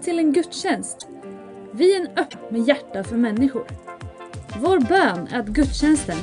Välkommen till en gudstjänst. Vi är en öpp med hjärta för människor. Vår bön är att gudstjänsten